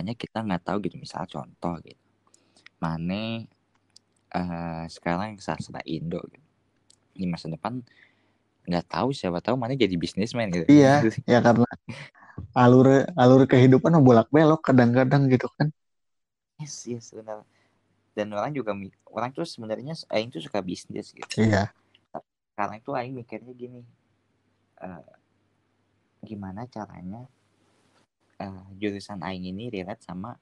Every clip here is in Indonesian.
depannya kita nggak tahu gitu misal contoh gitu. Mana uh, sekarang yang sastra Indo gitu. di masa depan nggak tahu siapa tahu mana jadi bisnismen gitu. Iya ya karena alur alur kehidupan bolak belok kadang-kadang gitu kan. Yes yes benar. Dan orang juga orang tuh sebenarnya Aing tuh suka bisnis gitu. Iya. Karena itu Aing mikirnya gini uh, gimana caranya uh, jurusan Aing ini relate sama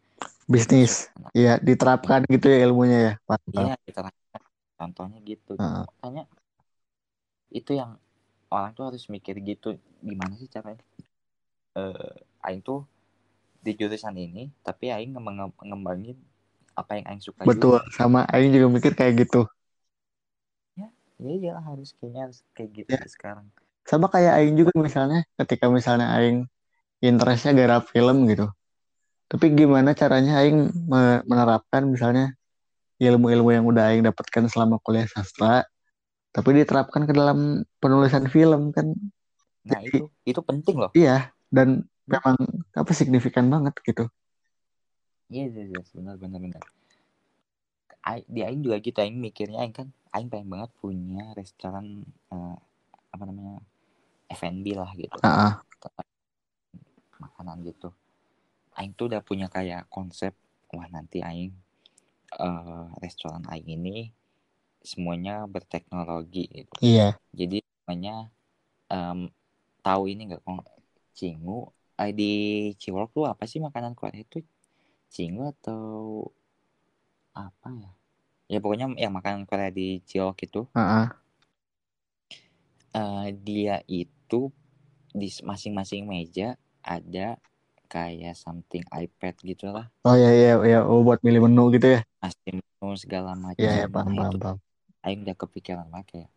bisnis. iya diterapkan gitu ya ilmunya ya? Iya diterapkan. Contohnya gitu. Uh. makanya itu yang orang tuh harus mikir gitu gimana sih caranya? Uh, Aing tuh di jurusan ini tapi Aing ngembangin apa yang Aing suka betul juga. sama Aing juga mikir kayak gitu. Ya ya iya harus kayaknya harus kayak gitu ya. sekarang. Sama kayak Aing juga misalnya ketika misalnya Aing interestnya garap film gitu. Tapi gimana caranya Aing menerapkan misalnya ilmu-ilmu yang udah Aing dapatkan selama kuliah sastra tapi diterapkan ke dalam penulisan film kan? Nah Jadi, itu itu penting loh. iya dan memang apa signifikan banget gitu. Iya iya, iya benar benar benar. Di Aing juga gitu Aing mikirnya Aing kan Aing pengen banget punya restoran uh, apa namanya F&B lah gitu. Uh -uh. Makanan gitu Aing tuh udah punya kayak konsep wah nanti Aing uh, restoran Aing ini semuanya berteknologi gitu. Iya. Jadi namanya um, tahu ini nggak kok cingu eh, di Ciwok tuh apa sih makanan Korea itu cingu atau apa ya? Ya pokoknya yang makanan Korea di Ciwok itu. Uh -uh. Uh, dia itu di masing-masing meja ada kayak something iPad gitu lah. Oh iya iya iya oh buat milih menu gitu ya. Masih menu segala macam. Iya, iya paham, nah, paham, paham. Aing udah kepikiran lah kayak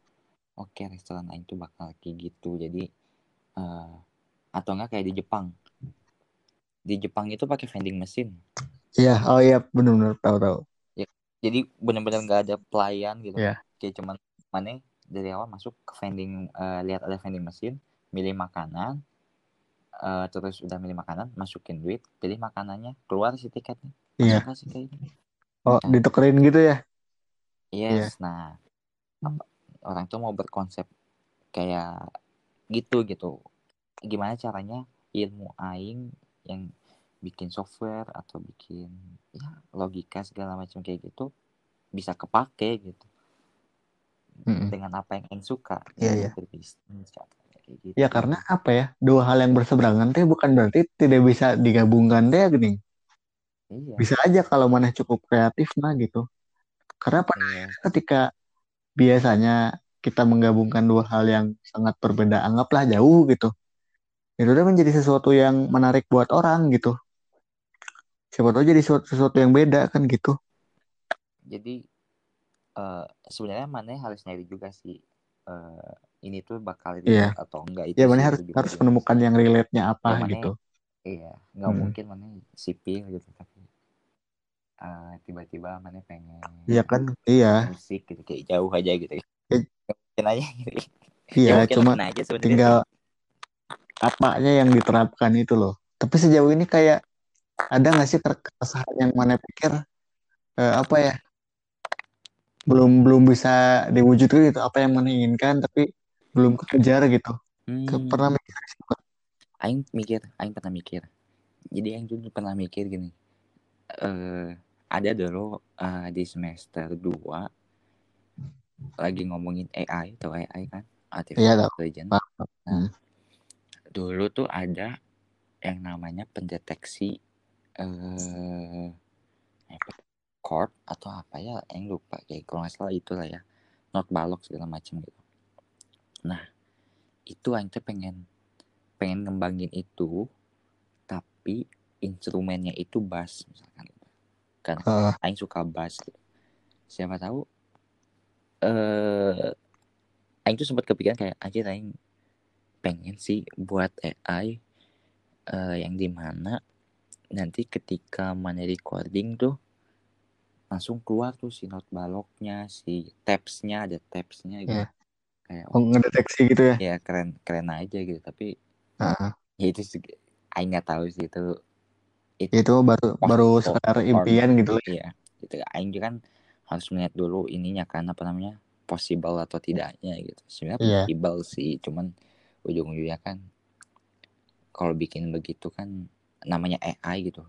oke okay, restoran Aing tuh bakal kayak gitu jadi uh, atau enggak kayak di Jepang di Jepang itu pakai vending mesin iya oh iya benar-benar tahu tahu ya, jadi benar-benar nggak ada pelayan gitu yeah. kayak cuman mana dari awal masuk ke vending uh, lihat ada vending mesin milih makanan uh, terus udah milih makanan masukin duit pilih makanannya keluar si tiketnya iya yeah. kayak oh nah. ditukerin gitu ya Yes, yeah. nah apa, orang tuh mau berkonsep kayak gitu gitu. Gimana caranya ilmu aing yang bikin software atau bikin ya logika segala macam kayak gitu bisa kepake gitu. Mm-hmm. Dengan apa yang aing suka. Iya, yeah, gitu. Ya karena apa ya? Dua hal yang berseberangan teh bukan berarti tidak bisa digabungkan deh gini. Iya. Bisa aja kalau mana cukup kreatif mah gitu. Karena pada iya. ketika biasanya kita menggabungkan dua hal yang sangat berbeda, anggaplah jauh gitu. Itu udah menjadi sesuatu yang menarik buat orang gitu. Siapa tahu jadi sesuatu, sesuatu yang beda kan gitu. Jadi uh, sebenarnya mana harus nyari juga sih uh, ini tuh bakal iya. atau enggak itu. Iya, mana harus harus menemukan yang relate-nya apa ya, gitu. Iya, nggak hmm. mungkin mana sipil gitu tapi uh, tiba-tiba mana pengen iya kan iya musik gitu kayak jauh aja gitu ya, mungkin aja gitu iya ya, cuma aja tinggal apanya yang diterapkan itu loh tapi sejauh ini kayak ada nggak sih keresahan yang mana pikir uh, apa ya belum belum bisa diwujudkan gitu apa yang mana inginkan tapi belum kekejar gitu. Hmm. pernah mikir Aing mikir Aing pernah mikir. Jadi Aing tuh pernah mikir gini eh ada dulu uh, di semester 2 lagi ngomongin AI atau AI kan? Artificial iya, intelligence. Nah, hmm. dulu tuh ada yang namanya pendeteksi eh chord atau apa ya? Yang lupa kayak kalau nggak salah itu lah ya. Not balok segala macam gitu nah itu aing pengen pengen ngembangin itu tapi instrumennya itu bass misalkan karena uh. Aing suka bass gitu. siapa tahu eh uh, Aing tuh sempat kepikiran kayak aja Aing pengen sih buat AI uh, yang di mana nanti ketika mana recording tuh langsung keluar tuh si not baloknya si tapsnya ada tapsnya gitu yeah. Kayak oh, ngedeteksi gitu ya ya keren keren aja gitu tapi uh -huh. ya itu Aing nggak tahu sih itu itu, itu baru baru sekedar impian gitu ya iya gitu aing kan harus melihat dulu ininya kan apa namanya possible atau tidaknya gitu sebenarnya yeah. possible sih cuman ujung-ujungnya kan kalau bikin begitu kan namanya AI gitu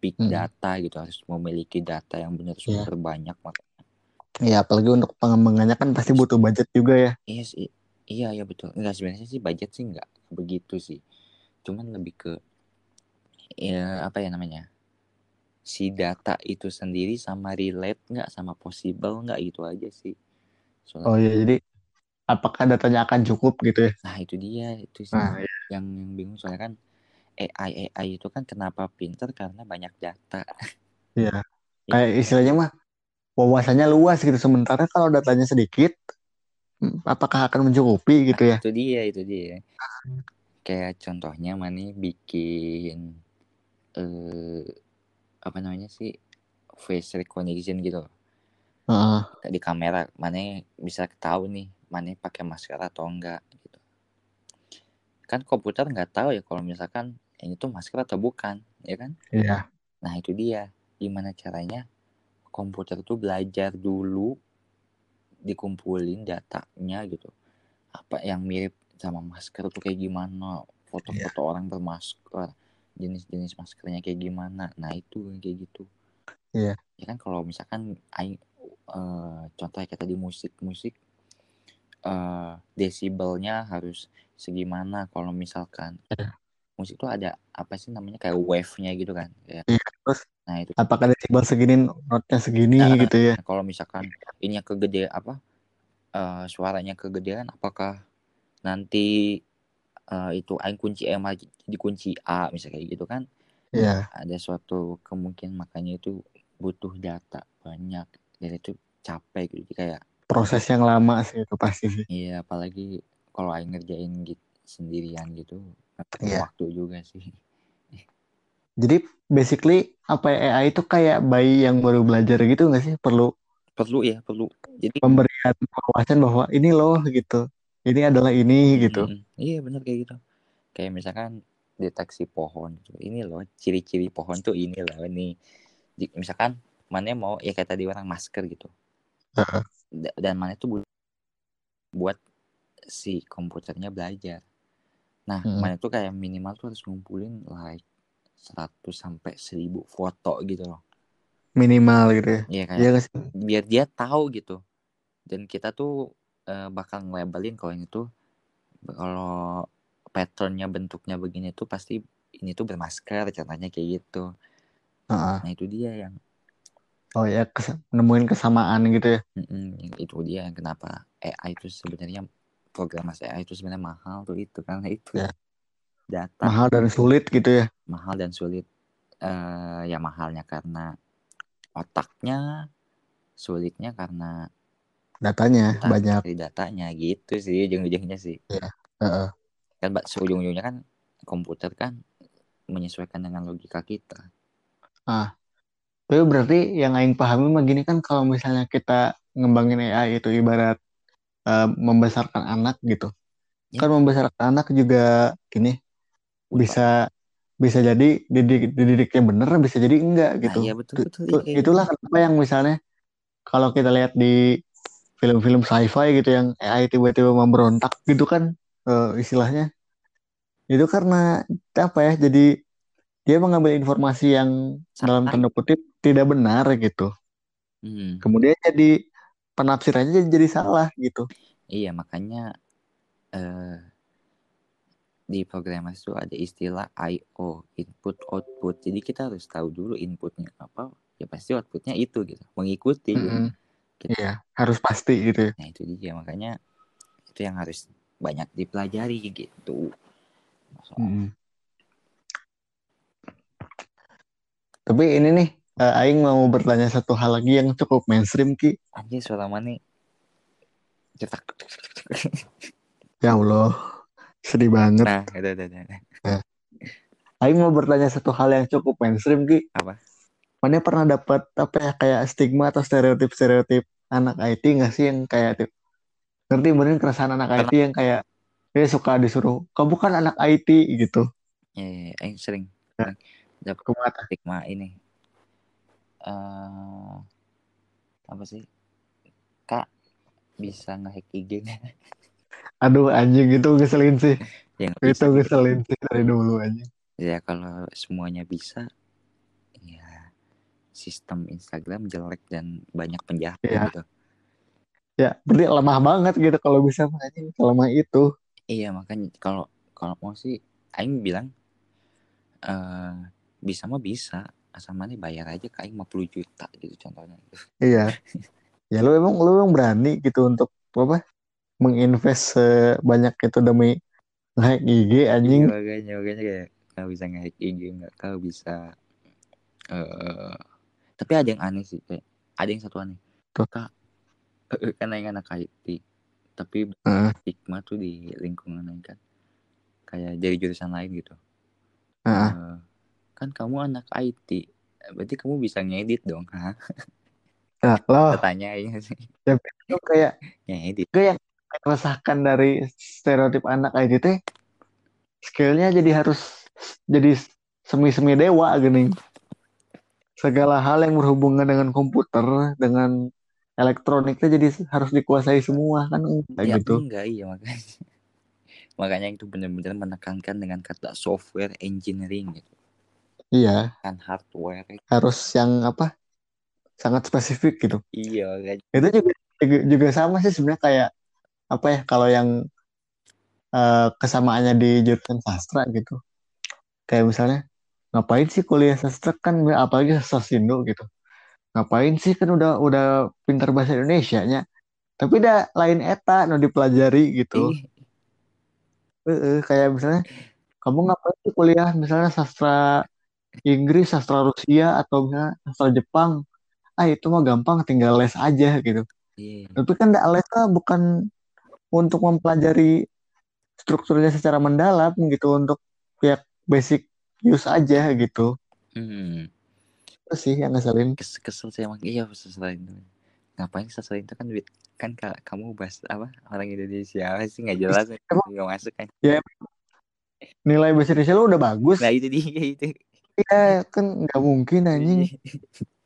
big hmm. data gitu harus memiliki data yang benar iya. super yeah. banyak makanya Iya, apalagi untuk pengembangannya kan pasti butuh budget juga ya. Iya sih. Iya, iya betul. Enggak sebenarnya sih budget sih enggak begitu sih. Cuman lebih ke ya apa ya namanya? Si data itu sendiri sama relate nggak sama possible nggak gitu aja sih. Soalnya, oh iya, jadi apakah datanya akan cukup gitu ya? Nah, itu dia, itu sih nah, iya. yang, yang bingung soalnya kan AI AI itu kan kenapa pinter karena banyak data. Iya. Kayak istilahnya mah wawasannya luas gitu. Sementara kalau datanya sedikit, apakah akan mencukupi gitu ya? Itu dia, itu dia. Kayak contohnya mana bikin eh apa namanya sih face recognition gitu. Uh. Di kamera mana bisa tahu nih mana pakai masker atau enggak gitu. Kan komputer nggak tahu ya kalau misalkan ini tuh masker atau bukan, ya kan? Iya. Nah itu dia, gimana caranya komputer tuh belajar dulu dikumpulin datanya gitu apa yang mirip sama masker tuh kayak gimana foto-foto yeah. orang bermasker jenis-jenis maskernya kayak gimana nah itu kayak gitu iya yeah. ya kan kalau misalkan uh, contohnya kayak tadi musik musik uh, desibelnya harus segimana kalau misalkan yeah. musik tuh ada apa sih namanya kayak wave-nya gitu kan ya. Yeah, terus Nah itu. Apakah desibel segini notnya segini nah, gitu ya? Nah, kalau misalkan ini yang kegede apa uh, suaranya kegedean, apakah nanti uh, itu aing kunci E di kunci A misalnya kayak gitu kan? Iya. Yeah. Ada suatu kemungkinan makanya itu butuh data banyak dan itu capek gitu kayak proses yang lama sih itu pasti sih. Iya, apalagi kalau aing ngerjain gitu sendirian gitu, yeah. waktu juga sih. Jadi basically apa ya AI itu kayak bayi yang baru belajar gitu nggak sih? Perlu perlu ya perlu. Jadi pemberian wawasan bahwa ini loh gitu. Ini adalah ini hmm, gitu. Iya benar kayak gitu. Kayak misalkan deteksi pohon gitu. Ini loh ciri-ciri pohon tuh ini loh ini. Misalkan mana mau ya kayak tadi orang masker gitu. Uh-huh. Dan mana itu buat si komputernya belajar. Nah, hmm. mana itu kayak minimal tuh harus ngumpulin like 100 sampai 1000 foto gitu loh. Minimal gitu ya. Iya kayak ya, biar dia tahu gitu. Dan kita tuh uh, bakal ngelabelin kalau ini tuh kalau patternnya bentuknya begini tuh pasti ini tuh bermasker contohnya kayak gitu. Uh-uh. Nah itu dia yang Oh ya kes- nemuin kesamaan gitu ya. Mm-mm, itu dia yang kenapa AI itu sebenarnya program AI itu sebenarnya mahal tuh itu karena itu. Yeah data. Mahal dan sulit gitu ya? Mahal dan sulit. Uh, ya mahalnya karena otaknya sulitnya karena datanya data, banyak. dari datanya gitu sih ujung-ujungnya sih. Ya. uh -uh. kan ujung-ujungnya kan komputer kan menyesuaikan dengan logika kita. Ah. Tapi berarti yang Aing pahami mah gini kan kalau misalnya kita ngembangin AI itu ibarat uh, membesarkan anak gitu. Ya. kan membesarkan anak juga gini bisa bisa jadi didik didiknya bener bisa jadi enggak nah, gitu. Nah, iya betul betul. Iya, Itulah kenapa yang misalnya kalau kita lihat di film-film sci-fi gitu yang AI tiba-tiba memberontak gitu kan uh, istilahnya itu karena apa ya jadi dia mengambil informasi yang Sampai. dalam tanda kutip tidak benar gitu hmm. kemudian jadi penafsirannya jadi, jadi salah gitu iya makanya uh, di programmer itu ada istilah I/O input output. Jadi kita harus tahu dulu inputnya apa. Ya pasti outputnya itu gitu mengikuti mm -hmm. gitu. iya harus pasti gitu ya. nah itu dia. Makanya itu yang harus banyak dipelajari gitu. Mm -hmm. tapi ini nih uh, Aing mau bertanya satu hal lagi yang cukup mainstream ki. Anjir suara mana cetak. Ya Allah Sedih banget. Nah, udah, udah, udah. Nah. Aing mau bertanya satu hal yang cukup mainstream, Ki. Apa? Mana pernah dapat apa ya kayak stigma atau stereotip-stereotip anak IT nggak sih yang kayak ngerti bener keresahan anak pernah. IT yang kayak dia suka disuruh kamu kan anak IT gitu. Iya, yeah, yeah, sering. Ya. dapat stigma ini uh, apa sih kak bisa ngehack IG aduh anjing itu ngeselin sih. Yang itu bisa, ngeselin sih dari dulu anjing. Ya kalau semuanya bisa ya sistem Instagram jelek dan banyak penjahat ya. gitu. Ya berarti lemah banget gitu kalau bisa anjing lemah itu. Iya makanya kalau kalau mau sih Aing bilang uh, bisa mah bisa asal mana bayar aja ke Aing 50 juta gitu contohnya. Iya. Ya lu emang lu emang berani gitu untuk apa menginvest sebanyak itu demi nge IG anjing. Iya, makanya makanya kayak kau bisa nge IG nggak kau bisa uh, tapi ada yang aneh sih kayak ada yang satu aneh. Tuh. Kak kan yang anak IT tapi uh. stigma tuh di lingkungan lain kan. Kayak jadi jurusan lain gitu. Uh. Uh, kan kamu anak IT berarti kamu bisa ngedit dong ha nah, lo tanya ya sih. Ya, itu kayak ngedit. kayak meresahkan dari stereotip anak IT teh skillnya jadi harus jadi semi-semi dewa gini. Segala hal yang berhubungan dengan komputer dengan elektroniknya jadi harus dikuasai semua kan? Kayak ya, gitu. enggak iya makanya. Makanya itu benar-benar menekankan dengan kata software engineering gitu. Iya. Kan hardware. Harus yang apa? Sangat spesifik gitu. Iya kan itu juga juga sama sih sebenarnya kayak apa ya kalau yang uh, kesamaannya di jurusan sastra gitu. Kayak misalnya ngapain sih kuliah sastra? Kan apalagi sastra Indo gitu. Ngapain sih? Kan udah udah pintar bahasa Indonesia nya tapi udah lain eta no dipelajari gitu. E -e, kayak misalnya kamu ngapain sih kuliah? Misalnya sastra Inggris sastra Rusia atau misalnya sastra Jepang. Ah itu mah gampang tinggal les aja gitu. Yeah. tapi kan les bukan untuk mempelajari strukturnya secara mendalam gitu untuk pihak basic use aja gitu. Hmm. Itu sih yang ngeselin. Kes kesel sih emang iya selain itu. Ngapain selain itu kan duit kan kamu bahas apa orang Indonesia apa sih nggak jelas nggak masuk kan? Ya nilai bahasa Indonesia lo udah bagus. Nah itu dia itu. Iya kan nggak mungkin anjing.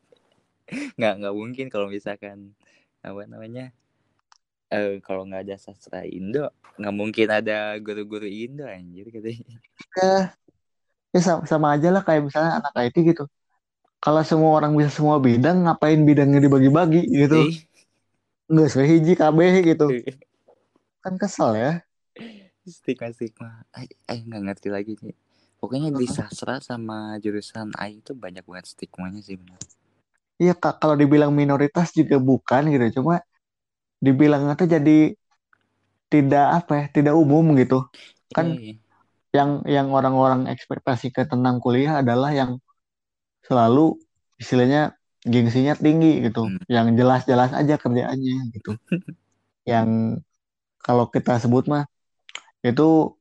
nggak nggak mungkin kalau misalkan apa namanya eh, kalau nggak ada sastra Indo nggak mungkin ada guru-guru Indo anjir katanya. Ya, ya sama, sama aja lah kayak misalnya anak IT gitu. Kalau semua orang bisa semua bidang ngapain bidangnya dibagi-bagi gitu? Nggak sesuai hiji KB gitu. Kan kesel ya. Stigma stigma eh nggak ngerti lagi nih. Pokoknya di sastra sama jurusan AI itu banyak banget stigmanya sih benar Iya kak, kalau dibilang minoritas juga bukan gitu, cuma dibilangnya tuh jadi tidak apa ya tidak umum gitu kan yeah. yang yang orang-orang ekspektasikan tentang kuliah adalah yang selalu istilahnya gengsinya tinggi gitu hmm. yang jelas-jelas aja kerjaannya gitu yang kalau kita sebut mah itu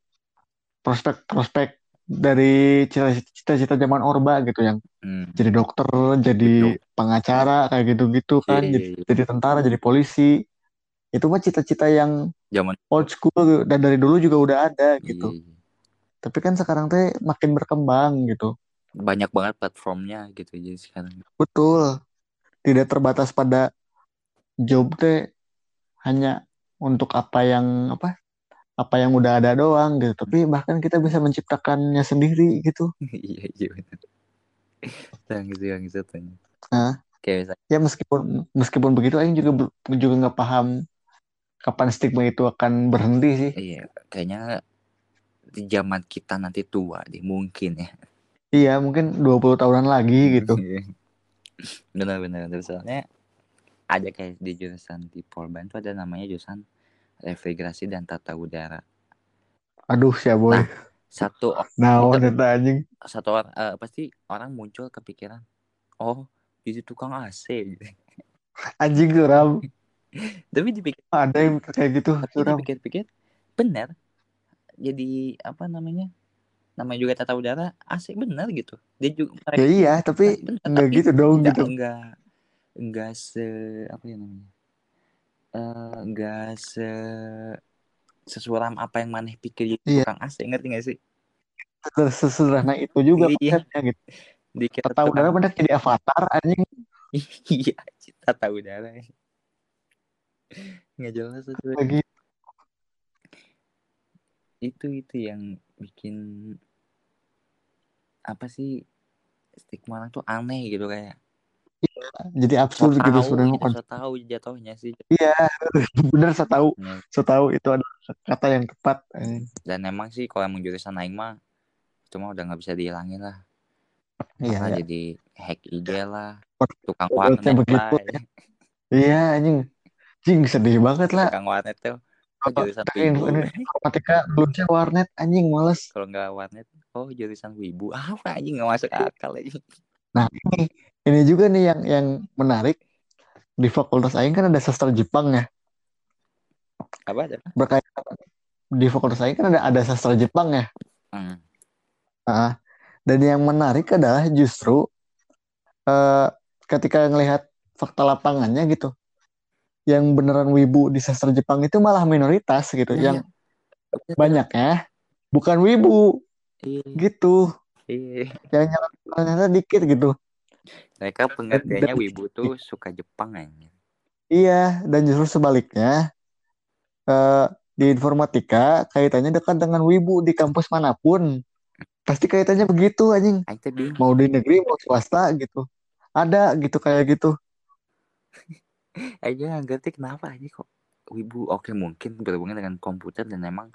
prospek-prospek dari cita-cita zaman Orba gitu yang hmm. jadi dokter, jadi pengacara kayak gitu-gitu kan, yeah, yeah, yeah. Jadi, jadi tentara, jadi polisi itu mah cita-cita yang zaman old school dan dari dulu juga udah ada gitu. Iya. Tapi kan sekarang teh makin berkembang gitu. Banyak banget platformnya gitu jadi sekarang. Betul. Tidak terbatas pada job teh hanya untuk apa yang apa apa yang udah ada doang gitu. Tapi bahkan kita bisa menciptakannya sendiri gitu. iya iya benar. Yang itu yang itu Nah, kayak ya meskipun meskipun begitu Aing juga juga nggak paham kapan stigma itu akan berhenti sih? Iya, kayaknya di zaman kita nanti tua deh, mungkin ya. Iya, mungkin 20 tahunan lagi gitu. Iya. Benar-benar. Soalnya ada kayak di jurusan di Polban tuh ada namanya jurusan refrigerasi dan tata udara. Aduh, siapa boy. Nah, satu nah, itu, anjing. Satu orang uh, pasti orang muncul kepikiran, oh, itu tukang AC. Anjing ram. tapi dipikir ada yang kayak gitu tapi dipikir-pikir benar jadi apa namanya namanya juga tata udara asik benar gitu. Dia juga mereka, ya iya tapi bener, enggak tapi gitu dong enggak, gitu. enggak enggak se apa ya namanya uh, enggak se sesuram apa yang maneh pikir jadi iya. tukang AC ngerti gak sih? Sesederhana itu juga iya. konsepnya gitu. Dikira tata udara benar jadi avatar anjing. Iya tata udara nggak jelas itu lagi. Itu itu yang bikin apa sih stigma orang tuh aneh gitu kayak. Iya, jadi absurd so gitu sebenarnya so tahu jatuhnya sih. Iya bener saya tahu ya. saya tahu itu ada kata yang tepat dan emang sih kalau emang jurusan aing mah itu mah udah nggak bisa dihilangin lah. Iya, iya. jadi hack IG lah tukang warnet ya. iya anjing Jing sedih banget lah. Tukang warnet tuh. Oh, jurusan wibu. Informatika belumnya warnet anjing males. Kalau nggak warnet oh jurusan wibu. Apa anjing nggak masuk akal lagi nah ini ini juga nih yang yang menarik. Di fakultas Aing kan ada sastra Jepang ya. Apa ada berkaitan di fakultas Aing kan ada ada sastra Jepang ya. Hmm. nah, dan yang menarik adalah justru uh, ketika ngelihat fakta lapangannya gitu yang beneran wibu di sastra Jepang itu malah minoritas gitu ya, yang ya. banyak ya. Bukan wibu. Iya. gitu. Iya. yang nyala dikit gitu. Mereka pengertiannya wibu tuh suka Jepang aja iya dan justru sebaliknya uh, di informatika kaitannya dekat dengan wibu di kampus mana pun. Pasti kaitannya begitu anjing. Mau di negeri mau swasta gitu. Ada gitu kayak gitu aja nggak ngerti kenapa aja kok wibu oke mungkin berhubungan dengan komputer dan emang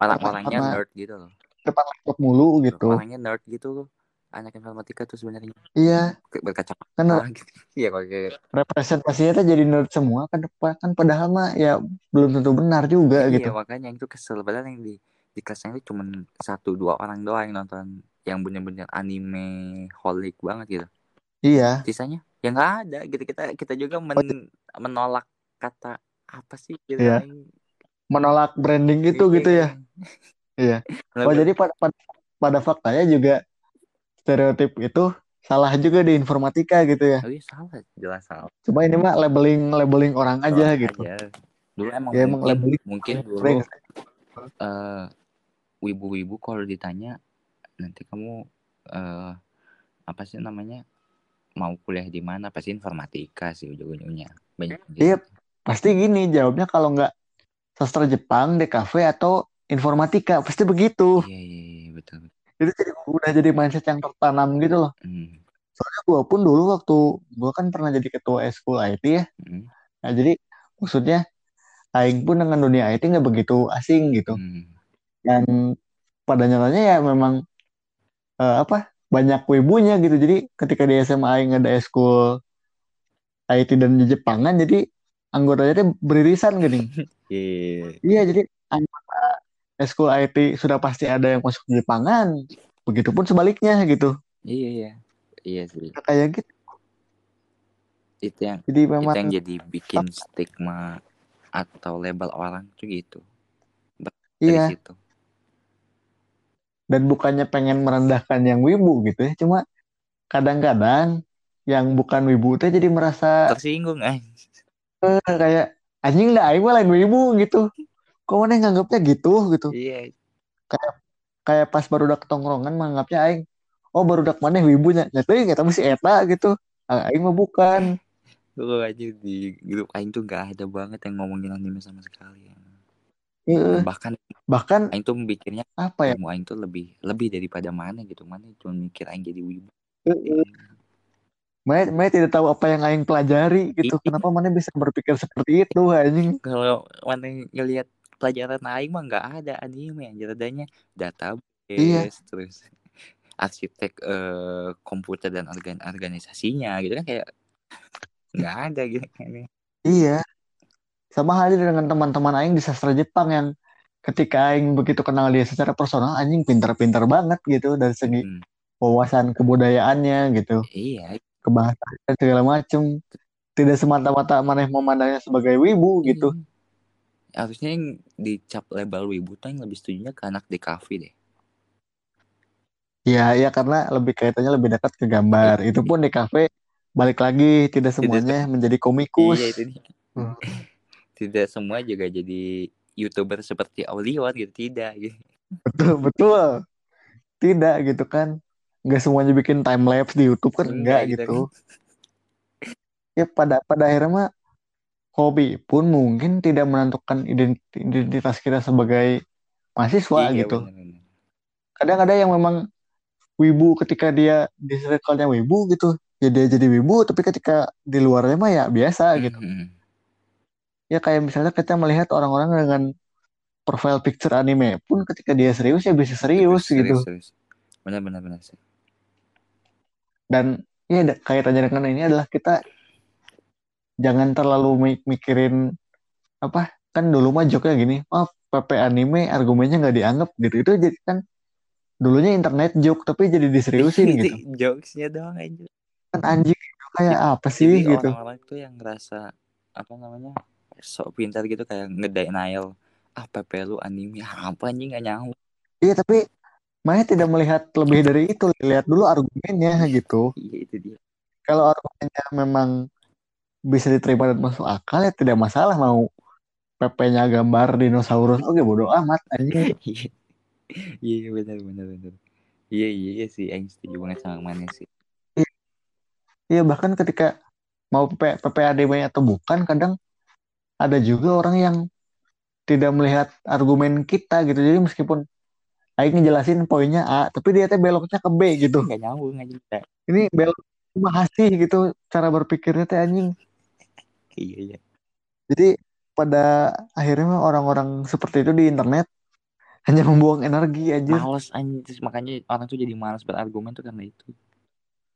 orang-orangnya nerd gitu loh. Depan laptop mulu gitu. orangnya nerd gitu anak informatika tuh sebenarnya. Iya. Berkaca kan gitu. iya kok kayak representasinya tuh jadi nerd semua kan kan padahal mah ya belum tentu benar juga iya, gitu. iya makanya itu kesel. Padahal yang di di kelasnya itu cuma satu dua orang doang yang nonton yang bener-bener anime holik banget gitu. Iya. Sisanya ya nggak ada gitu kita kita juga men, oh, menolak kata apa sih gitu iya. menolak branding itu iya, gitu ya? Iya. Oh jadi pada, pada pada faktanya juga stereotip itu salah juga di informatika gitu ya? Oh, iya, salah. Jelas salah. Cuma ini mah labeling labeling orang aja orang gitu. Aja. dulu emang ya, mungkin labeling mungkin dulu uh, wibu-wibu kalau ditanya nanti kamu uh, apa sih namanya mau kuliah di mana pasti informatika sih ujung-ujungnya. Banyak iya pasti gini jawabnya kalau nggak sastra Jepang DKV atau informatika pasti begitu. Iya, iya, iya betul, itu jadi udah jadi mindset yang tertanam gitu loh. Hmm. soalnya gue pun dulu waktu gue kan pernah jadi ketua school IT ya. Hmm. nah jadi maksudnya Aing pun dengan dunia IT nggak begitu asing gitu. Hmm. dan pada nyatanya ya memang uh, apa banyak wibunya gitu. Jadi ketika di SMA Aing ada eskul IT dan di Jepangan jadi anggotanya beririsan gini. Yeah. iya jadi anggota eskul IT sudah pasti ada yang masuk di Jepangan. Begitupun sebaliknya gitu. Iya iya. Iya sih. Kayak gitu. Itu yang jadi memang itu yang jadi bikin stigma atau label orang tuh gitu. Dari iya. situ dan bukannya pengen merendahkan yang wibu gitu ya cuma kadang-kadang yang bukan wibu itu jadi merasa tersinggung eh. Kayak anjing dah aing lain wibu gitu. Kok mana nganggapnya gitu gitu. Iya. Kayak kayak pas baru udah ketongkrongan menganggapnya aing oh baru udah mana wibunya. Nyata nggak tahu si eta gitu. Ah, aing mah bukan. Gue aja di grup aing tuh gak ada banget yang ngomongin anime sama sekali ya uh, bahkan bahkan Aing tuh mikirnya apa ya ilmu Aing tuh lebih lebih daripada mana gitu mana cuma mikir Aing jadi wibu uh, Mana, mana tidak tahu apa yang Aing pelajari gitu. Iya. Kenapa mana bisa berpikir seperti itu anjing? Kalau mana ngelihat pelajaran Aing mah nggak ada anime yang adanya database iya. terus arsitek uh, komputer dan organ organisasinya gitu kan kayak nggak ada gitu Iya sama halnya dengan teman-teman aing di sastra Jepang yang ketika aing begitu kenal dia secara personal anjing pintar-pintar banget gitu dari segi hmm. wawasan kebudayaannya gitu iya kebahasaan segala macem tidak semata-mata mana yang memandangnya sebagai wibu hmm. gitu harusnya yang dicap label wibu tuh yang lebih setuju ke anak di kafe deh Iya, ya karena lebih kaitannya lebih dekat ke gambar. Itu pun di kafe balik lagi tidak semuanya tidak. menjadi komikus. Iya, itu Hmm tidak semua juga jadi youtuber seperti Aulion gitu tidak gitu. betul betul. Tidak gitu kan. Nggak semuanya bikin time lapse di YouTube kan enggak, enggak gitu, ya pada pada akhirnya mah hobi pun mungkin tidak menentukan identitas kita sebagai mahasiswa iya, gitu. kadang ada yang memang wibu ketika dia di circle-nya wibu gitu. Ya dia jadi wibu tapi ketika di luarnya mah ya biasa gitu. Mm -hmm. Ya kayak misalnya kita melihat orang-orang dengan profile picture anime pun ketika dia serius ya bisa serius, serius gitu. serius. benar benar benar sih. Dan ya kaitannya dengan ini adalah kita jangan terlalu mikirin apa kan dulu mah joknya gini oh PP anime argumennya nggak dianggap gitu. Itu jadi kan dulunya internet joke tapi jadi diseriusin gitu. jokesnya doang aja. Kan anjing itu kayak apa sih jadi gitu. orang-orang tuh yang ngerasa apa namanya sok pintar gitu kayak ngedenial ah PP lu anime apa anjing gak nyahu iya tapi Maya tidak melihat lebih dari itu lihat dulu argumennya gitu. Iya itu dia. Kalau argumennya memang bisa diterima dan masuk akal ya tidak masalah mau PP-nya gambar dinosaurus. Oke bodoh amat anjing. Iya. Iya benar benar benar iya iya iya sih Aing setuju banget sama mana sih. Iya, iya bahkan ketika mau PP PPADB atau bukan kadang ada juga orang yang tidak melihat argumen kita gitu. Jadi meskipun Aing ngejelasin poinnya A tapi dia teh beloknya ke B gitu. Nggak nyambung aja ini belok masih gitu cara berpikirnya teh anjing. Iya iya. Jadi pada akhirnya orang-orang seperti itu di internet hanya membuang energi aja males anjir makanya orang tuh jadi malas berargumen tuh karena itu.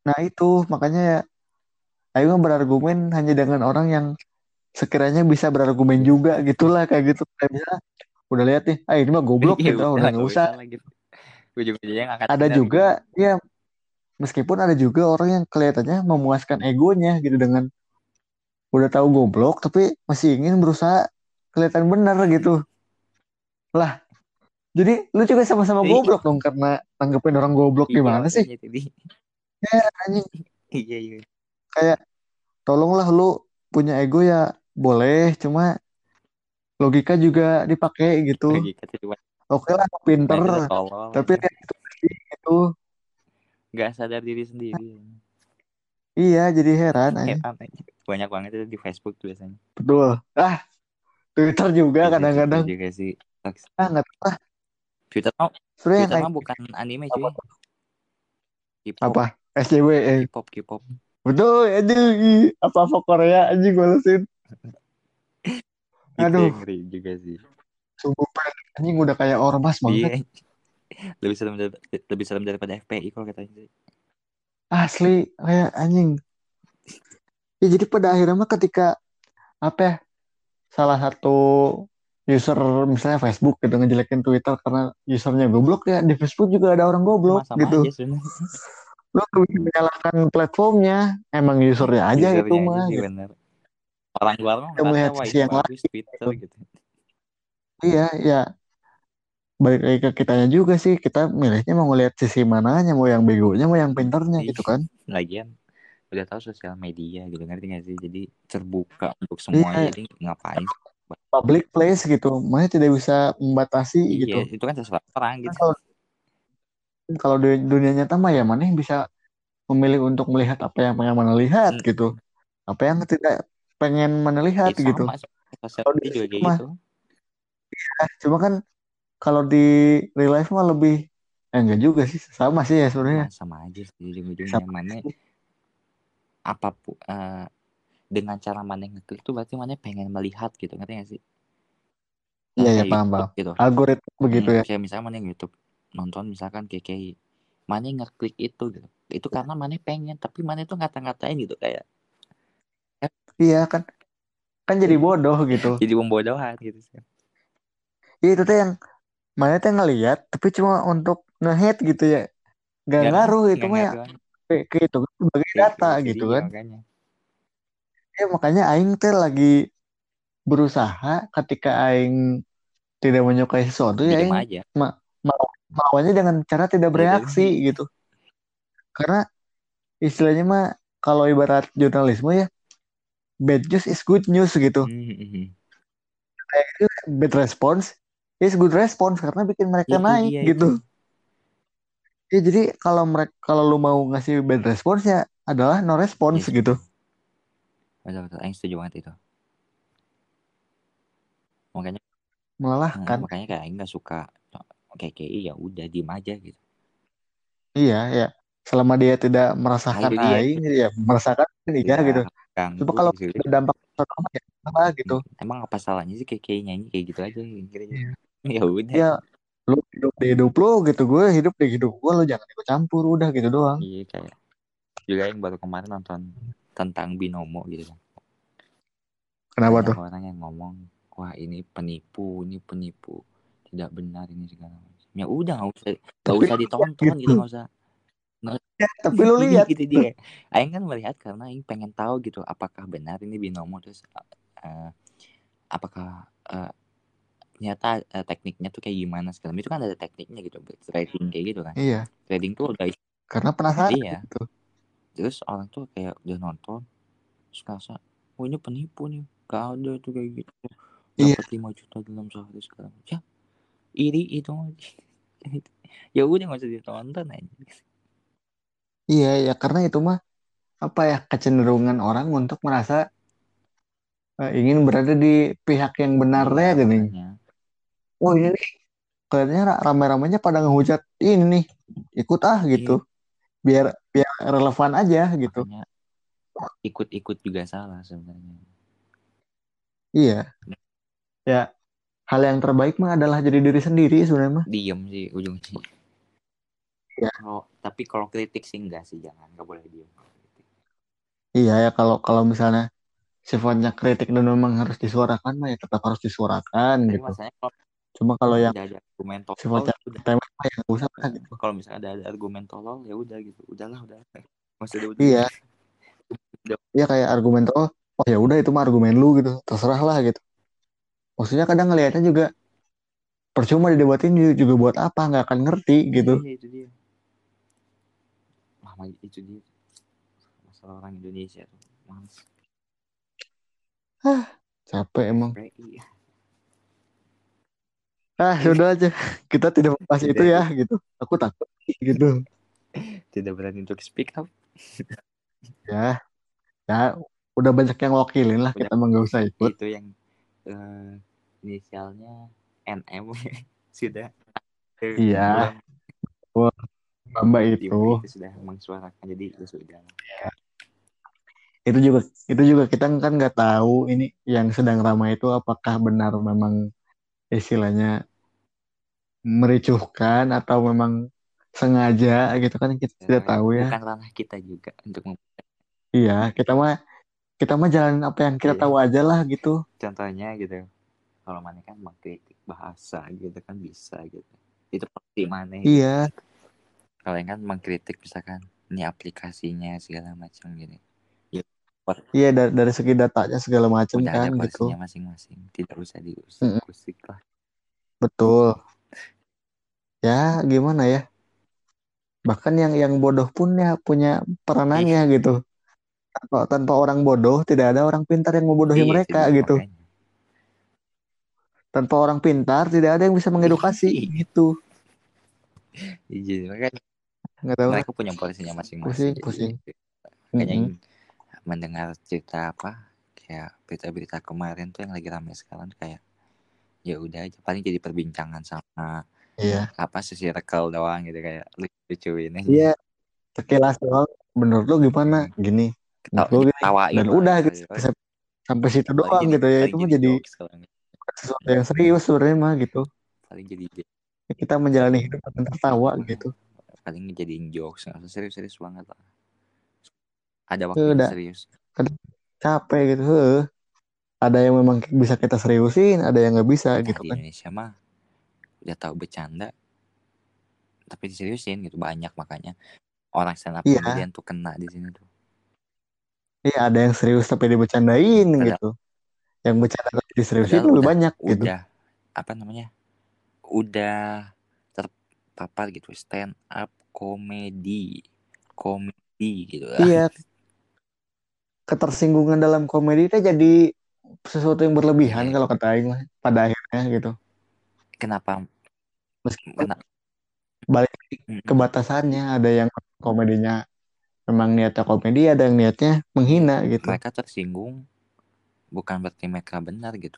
Nah itu. Makanya ya ayo berargumen hanya dengan orang yang sekiranya bisa berargumen juga gitulah kayak gitu kayak misalnya udah lihat nih ah ini mah goblok iya, gitu udah nggak usah gitu. ada juga gitu. ya meskipun ada juga orang yang kelihatannya memuaskan egonya gitu dengan udah tahu goblok tapi masih ingin berusaha kelihatan benar gitu lah jadi lu juga sama-sama goblok dong karena tanggepin orang goblok iya, gimana sih? Ya anjing. Iya iya. Kayak tolonglah lu punya ego ya boleh cuma logika juga dipakai gitu. Oke lah pinter tapi gitu itu nggak sadar diri sendiri. Iya jadi heran aja. Banyak banget itu di Facebook tuh biasanya. Betul. Ah Twitter juga kadang-kadang. Juga sih. Ah nggak tahu Twitter mah Twitter mah bukan anime cuy. Apa? SJW eh. K-pop K-pop. Betul, aduh, apa-apa Korea anjing balesin. Aduh. ngeri juga sih. Sungguh anjing udah kayak ormas banget. Iya. lebih serem lebih serem daripada FPI kalau katanya. Asli kayak anjing. Ya jadi pada akhirnya mah ketika apa ya, salah satu user misalnya Facebook gitu ngejelekin Twitter karena usernya goblok ya di Facebook juga ada orang goblok Sama gitu. Aja, Lo menyalahkan platformnya, emang usernya aja usernya itu aja mah. Sih, gitu. bener. Orang luar mah melihat sisi yang lain Twitter gitu. Iya, ya. Balik lagi ke kitanya juga sih, kita milihnya mau ngeliat sisi mananya, mau yang begonya, mau yang pinternya gitu kan. Lagian udah tahu sosial media gitu ngerti gak sih jadi terbuka untuk semua iya. jadi ngapain public place gitu makanya tidak bisa membatasi iya, gitu itu kan sesuatu orang gitu kalau, kalau di dunia nyata mah ya mana yang bisa memilih untuk melihat apa yang pengen mana lihat hmm. gitu apa yang tidak pengen mana lihat ya, gitu kalau di juga kayak gitu. Ya, cuma kan kalau di real life mah lebih eh, enggak juga sih sama sih ya sebenarnya. Sama aja sih ujung-ujungnya. Mana apa pun uh, dengan cara mana ngeklik tuh berarti mana pengen melihat gitu ngerti gak sih? Iya iya paham paham. gitu. Algoritma begitu hmm, ya. kayak misalnya mana YouTube nonton misalkan kayak kayak mana ngeklik itu gitu. Itu karena mana pengen tapi mana itu ngata-ngatain gitu kayak iya kan. Kan jadi bodoh gitu. Jadi pembodohan gitu sih. Iya itu tuh yang mana tuh ngeliat tapi cuma untuk ngehead gitu ya. Gak, gak ngaruh itu mah ya. kayak itu sebagai data gitu kan. makanya. Ya makanya aing teh lagi berusaha ketika aing tidak menyukai sesuatu ya aing aja. Ma ma maunya dengan cara tidak iya, bereaksi gitu. Karena istilahnya mah kalau ibarat jurnalisme ya bad news is good news gitu. Mm-hmm. bad response is good response karena bikin mereka ya, naik gitu. ya jadi kalau mereka kalau lu mau ngasih bad response ya adalah no response yes, gitu. Betul betul. Yang setuju banget itu. Makanya malah kan makanya kayak nggak suka kayak ya udah diem aja gitu. Iya ya. Selama dia tidak merasakan nah, aing ya merasakan ini ya, gitu coba kalau gitu. dampak pertama ya apa gitu. Emang apa salahnya sih kayak kayak nyanyi kayak gitu aja kira ya. ya udah. Ya lu hidup di hidup lu gitu gue hidup di hidup gue lu jangan ikut campur udah gitu doang. Iya kayak juga yang baru kemarin nonton tentang binomo gitu kan. Kenapa tuh? orang yang ngomong wah ini penipu ini penipu. Tidak benar ini segala macam. Ya udah nggak usah nggak usah ditonton gitu, gitu nggak usah. nggak ya, tapi lu lihat. gitu dia. Aing kan melihat karena Aing pengen tahu gitu apakah benar ini binomo terus uh, apakah uh, ternyata uh, tekniknya tuh kayak gimana segala itu kan ada tekniknya gitu trading kayak gitu kan. Iya. Trading tuh udah karena penasaran iya gitu. terus orang tuh kayak udah nonton terus ngerasa oh ini penipu nih gak ada tuh kayak gitu. Dapat iya. 5 juta dalam sehari sekarang ya iri itu ya udah nggak usah ditonton aja iya ya karena itu mah apa ya kecenderungan orang untuk merasa uh, ingin berada di pihak yang benar iya, ya gini oh ini nih kelihatannya ramai-ramainya pada ngehujat ini nih. Ikut ah gitu. Iya. biar biar relevan aja gitu. Ikut-ikut juga salah sebenarnya. Iya. Ya hal yang terbaik mah adalah jadi diri sendiri sebenarnya mah. Diem sih ujungnya ya. kalau tapi kalau kritik sih enggak sih jangan nggak boleh diem iya ya kalau kalau misalnya sifatnya kritik dan memang harus disuarakan mah ya tetap harus disuarakan Tapi gitu kalau Cuma kalau yang ada argumen tolol sifatnya tema ya nggak usah kan gitu. Kalau misalnya ada, ada argumen tolol ya udah gitu. Udahlah udah. Masih udah. Iya. Iya kayak argumen tolol. Oh ya udah itu mah argumen lu gitu. Terserah lah gitu. Maksudnya kadang ngelihatnya juga percuma didebatin juga buat apa nggak akan ngerti gitu. Iya, itu dia. Wah, itu dia. Masalah orang Indonesia tuh. Males. Hah, capek emang. Iya. Ah, sudah aja. Kita tidak membahas itu ya, gitu. Aku takut, gitu. Tidak berani untuk speak up. ya, ya, udah banyak yang wakilin lah. Udah, kita emang gak usah ikut. Itu yang uh, inisialnya NM sudah. Iya. Wah, Mbak itu. itu sudah mengsuarakan jadi itu sudah. Ya. Itu juga itu juga kita kan nggak tahu ini yang sedang ramai itu apakah benar memang istilahnya mericuhkan atau memang sengaja gitu kan kita ya, tidak tahu ya. Bukan ranah kita juga untuk Iya, kita mah kita mah jalan apa yang kita iya. tahu aja lah gitu. Contohnya gitu. Kalau mana kan mengkritik bahasa gitu kan bisa gitu. Itu pasti mana. Gitu. Iya. Kalau yang kan mengkritik misalkan ini aplikasinya segala macam gitu. Iya dari, dari segi datanya segala macam kan ada gitu. masing-masing, tidak usah diusik-usik lah. Betul. Ya gimana ya? Bahkan yang yang bodoh pun ya punya peranannya iya. gitu. Tanpa, tanpa orang bodoh tidak ada orang pintar yang membodohi iya, mereka gitu. Makanya. Tanpa orang pintar tidak ada yang bisa mengedukasi iya. gitu. Iya, makanya nggak tahu. Mereka punya porsinya masing-masing. Pusing, pusing. Makanya mm -hmm mendengar cerita apa kayak berita-berita kemarin tuh yang lagi ramai sekarang kayak ya udah aja paling jadi perbincangan sama iya. apa sih circle doang gitu kayak lucu ini iya sekilas doang menurut lu gimana hmm. gini Ketawa, lu gini dan udah gitu, gitu. sampai situ doang gitu ya itu mah jadi sesuatu yang serius sebenarnya mah gitu paling jadi kita menjalani hidup dengan tertawa gitu paling jadi jokes nggak serius-serius banget lah. Ada waktu Udah. serius. capek gitu ada yang memang bisa kita seriusin ada yang nggak bisa nah, gitu di kan. Indonesia mah udah tahu bercanda tapi diseriusin gitu banyak makanya. Orang stand up iya. tuh kena di sini tuh. Iya ada yang serius tapi dibecandain Padahal, gitu. Yang bercanda tapi diseriusin lebih udah, banyak udah, gitu apa namanya udah terpapar gitu stand up komedi komedi gitu iya ketersinggungan dalam komedi itu jadi sesuatu yang berlebihan yeah. kalau kata Aing pada akhirnya gitu. Kenapa? Meskipun, Kena... balik ke batasannya ada yang komedinya memang niatnya komedi ada yang niatnya menghina iya, gitu mereka tersinggung bukan berarti mereka benar gitu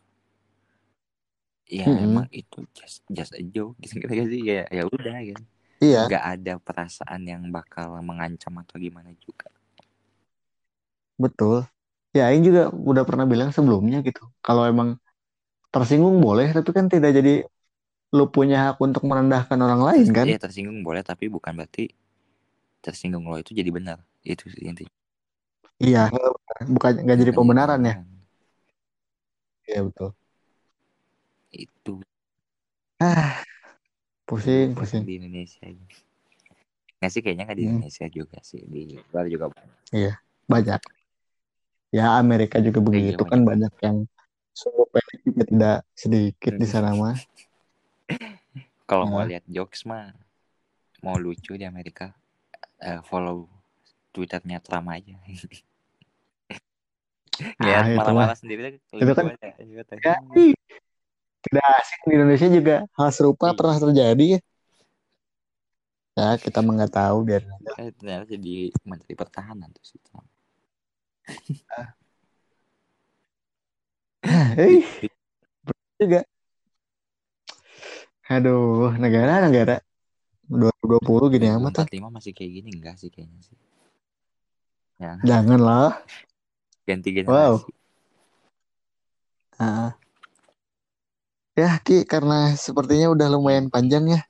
ya Mm-mm. emang itu just just a joke gitu gitu sih ya ya udah gitu. Iya. Nggak ada perasaan yang bakal mengancam atau gimana juga. Betul. Ya Aing juga udah pernah bilang sebelumnya gitu. Kalau emang tersinggung boleh tapi kan tidak jadi lu punya hak untuk merendahkan orang lain kan? iya tersinggung boleh tapi bukan berarti tersinggung lo itu jadi benar. Itu sih intinya. Iya bukan nggak jadi pembenaran ya? iya betul itu ah pusing pusing di Indonesia ini nggak sih kayaknya nggak di Hmm. Indonesia juga sih di luar juga banyak. iya banyak ya Amerika juga begitu Iya, kan banyak. banyak yang sumber pendek juga tidak sedikit di sana mah kalau mau Nah. lihat jokes mah mau lucu di Amerika eh, follow twitternya Trump aja Ah, lihat itu marah-marah mah. sendiri Itu kan-. Ya, tidak asing di Indonesia juga hal serupa Iya. pernah terjadi ya. Ya, kita nggak tahu biar. Eh, ternyata jadi menteri pertahanan tuh si Trump Eh, juga. Aduh, negara-negara 2020 gini amat ya. 2045 masih kayak gini enggak sih kayaknya sih ya Janganlah. ganti generasi Ah. Ya, Ki, karena sepertinya udah lumayan panjang ya.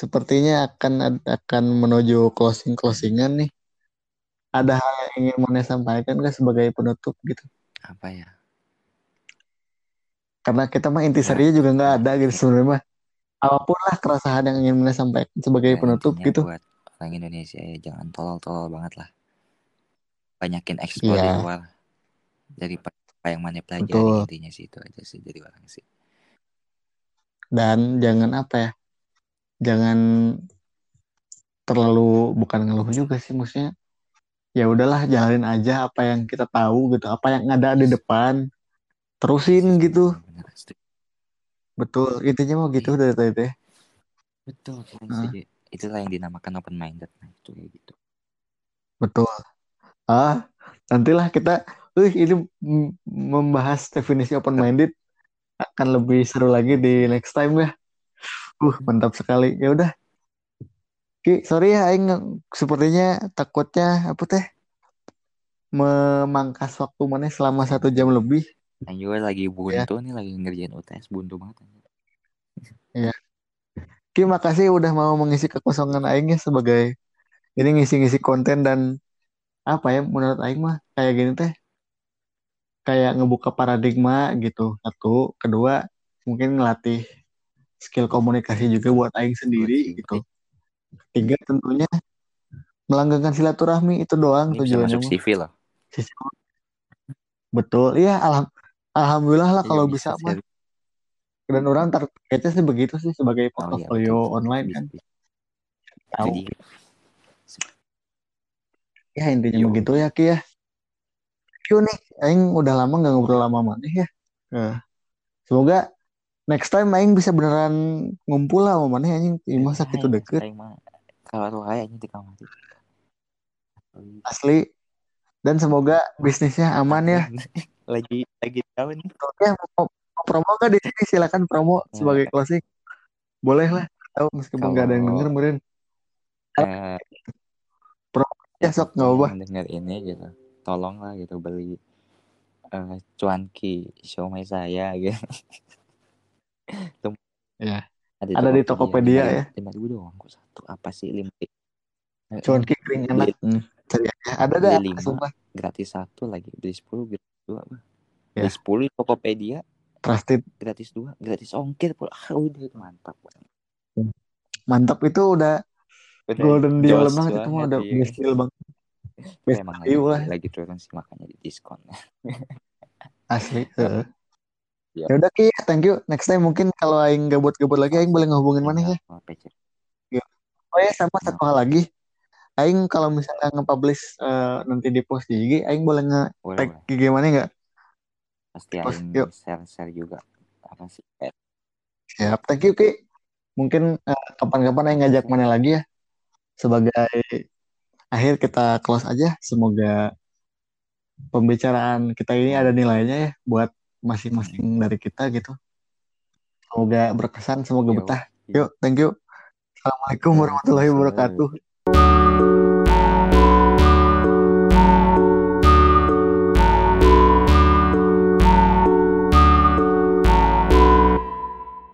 Sepertinya akan akan menuju closing closingan nih. Ada hal yang ingin Mone sampaikan nggak sebagai penutup gitu? apa ya Karena kita mah intisarinya Ya, juga nggak ya. ada gitu sebenarnya mah. Apa pun lah keresahan yang ingin Mone sampaikan sebagai Ya, penutup gitu. buat orang Indonesia ya jangan tolol-tolol banget lah banyakin eksplor di Iya. luar dari apa yang mana pelajari Betul. intinya sih itu aja sih jadi orang sih Dan jangan apa ya? Jangan terlalu bukan ngeluh juga sih maksudnya. Ya udahlah jalanin aja apa yang kita tahu gitu, apa yang ada di depan. Terusin gitu. Benar. Betul, intinya mau gitu Iya. dari tadi teh. betul Ah. setuju. itulah yang dinamakan open minded nah itu kayak gitu Betul. Ah, nantilah kita, uh, ini membahas definisi open minded akan lebih seru lagi di next time ya. Uh, mantap sekali. Ya udah. Ki, sorry ya, Aing sepertinya takutnya apa teh memangkas waktu mana selama satu jam lebih. yang juga lagi Iya. buntu nih lagi ngerjain UTS buntu banget Ki, makasih udah mau mengisi kekosongan Aing ya sebagai ini ngisi-ngisi konten dan apa ya menurut Aing mah kayak gini teh kayak ngebuka paradigma gitu. Satu, kedua mungkin ngelatih skill komunikasi juga buat Aing sendiri Buat gitu. Tiga tentunya melanggengkan silaturahmi itu doang ini bisa tujuannya masuk mah. CV loh Betul, iya alham- alhamdulillah lah Iya, kalau bisa mah. share. Dan orang targetnya sih begitu sih sebagai oh iya online Bisa, kan. bisa. Tahu. Ya intinya Yo. begitu ya Ki ya. You nih, Aing udah lama nggak ngobrol lama mana ya. Nah, semoga next time Aing bisa beneran ngumpul lah sama mana anjing. Ih, masa gitu deket. saya mah kalau di kamar Asli. Dan semoga bisnisnya aman ya. lagi lagi tahu nih Oke, mau, mau promo nggak di sini? Silakan promo Ya. sebagai closing. Boleh lah. Tahu meskipun nggak ada yang denger meren. eh, Ya sok nggak apa. yang denger ini gitu tolong lah gitu beli eh, cuanki siomay saya gitu Ya. Ada di Tokopedia ya. lima ribu doang kok satu apa sih lima ribu Cuman kikring enak. Hmm. Cari. Ada. Beli lima. Sumpah. gratis satu lagi beli sepuluh gratis dua apa Ya. beli sepuluh di Tokopedia Trusted. gratis dua gratis ongkir pula ah udah itu mantap Mantap itu udah Udah golden deal banget itu mah udah best deal banget. Tapi Best emang value lah. lagi, lagi turun sih makanya di diskon Asli. Heeh. Ya. Udah Ki, thank you. Next time mungkin kalau aing gabut-gabut lagi aing boleh ngehubungin mana ya. Oh ya sama satu hal lagi. Aing kalau misalnya nge-publish eh, nanti di post di IG, aing boleh nge-tag IG mana nggak? pasti aing yuk. share share juga apa sih eh, Siap. Thank you Ki. mungkin uh, kapan-kapan yang ngajak mana lagi ya sebagai akhir kita close aja. Semoga pembicaraan kita ini ada nilainya ya buat masing-masing dari kita gitu. Semoga berkesan semoga betah. Yuk thank you. Assalamualaikum warahmatullahi wabarakatuh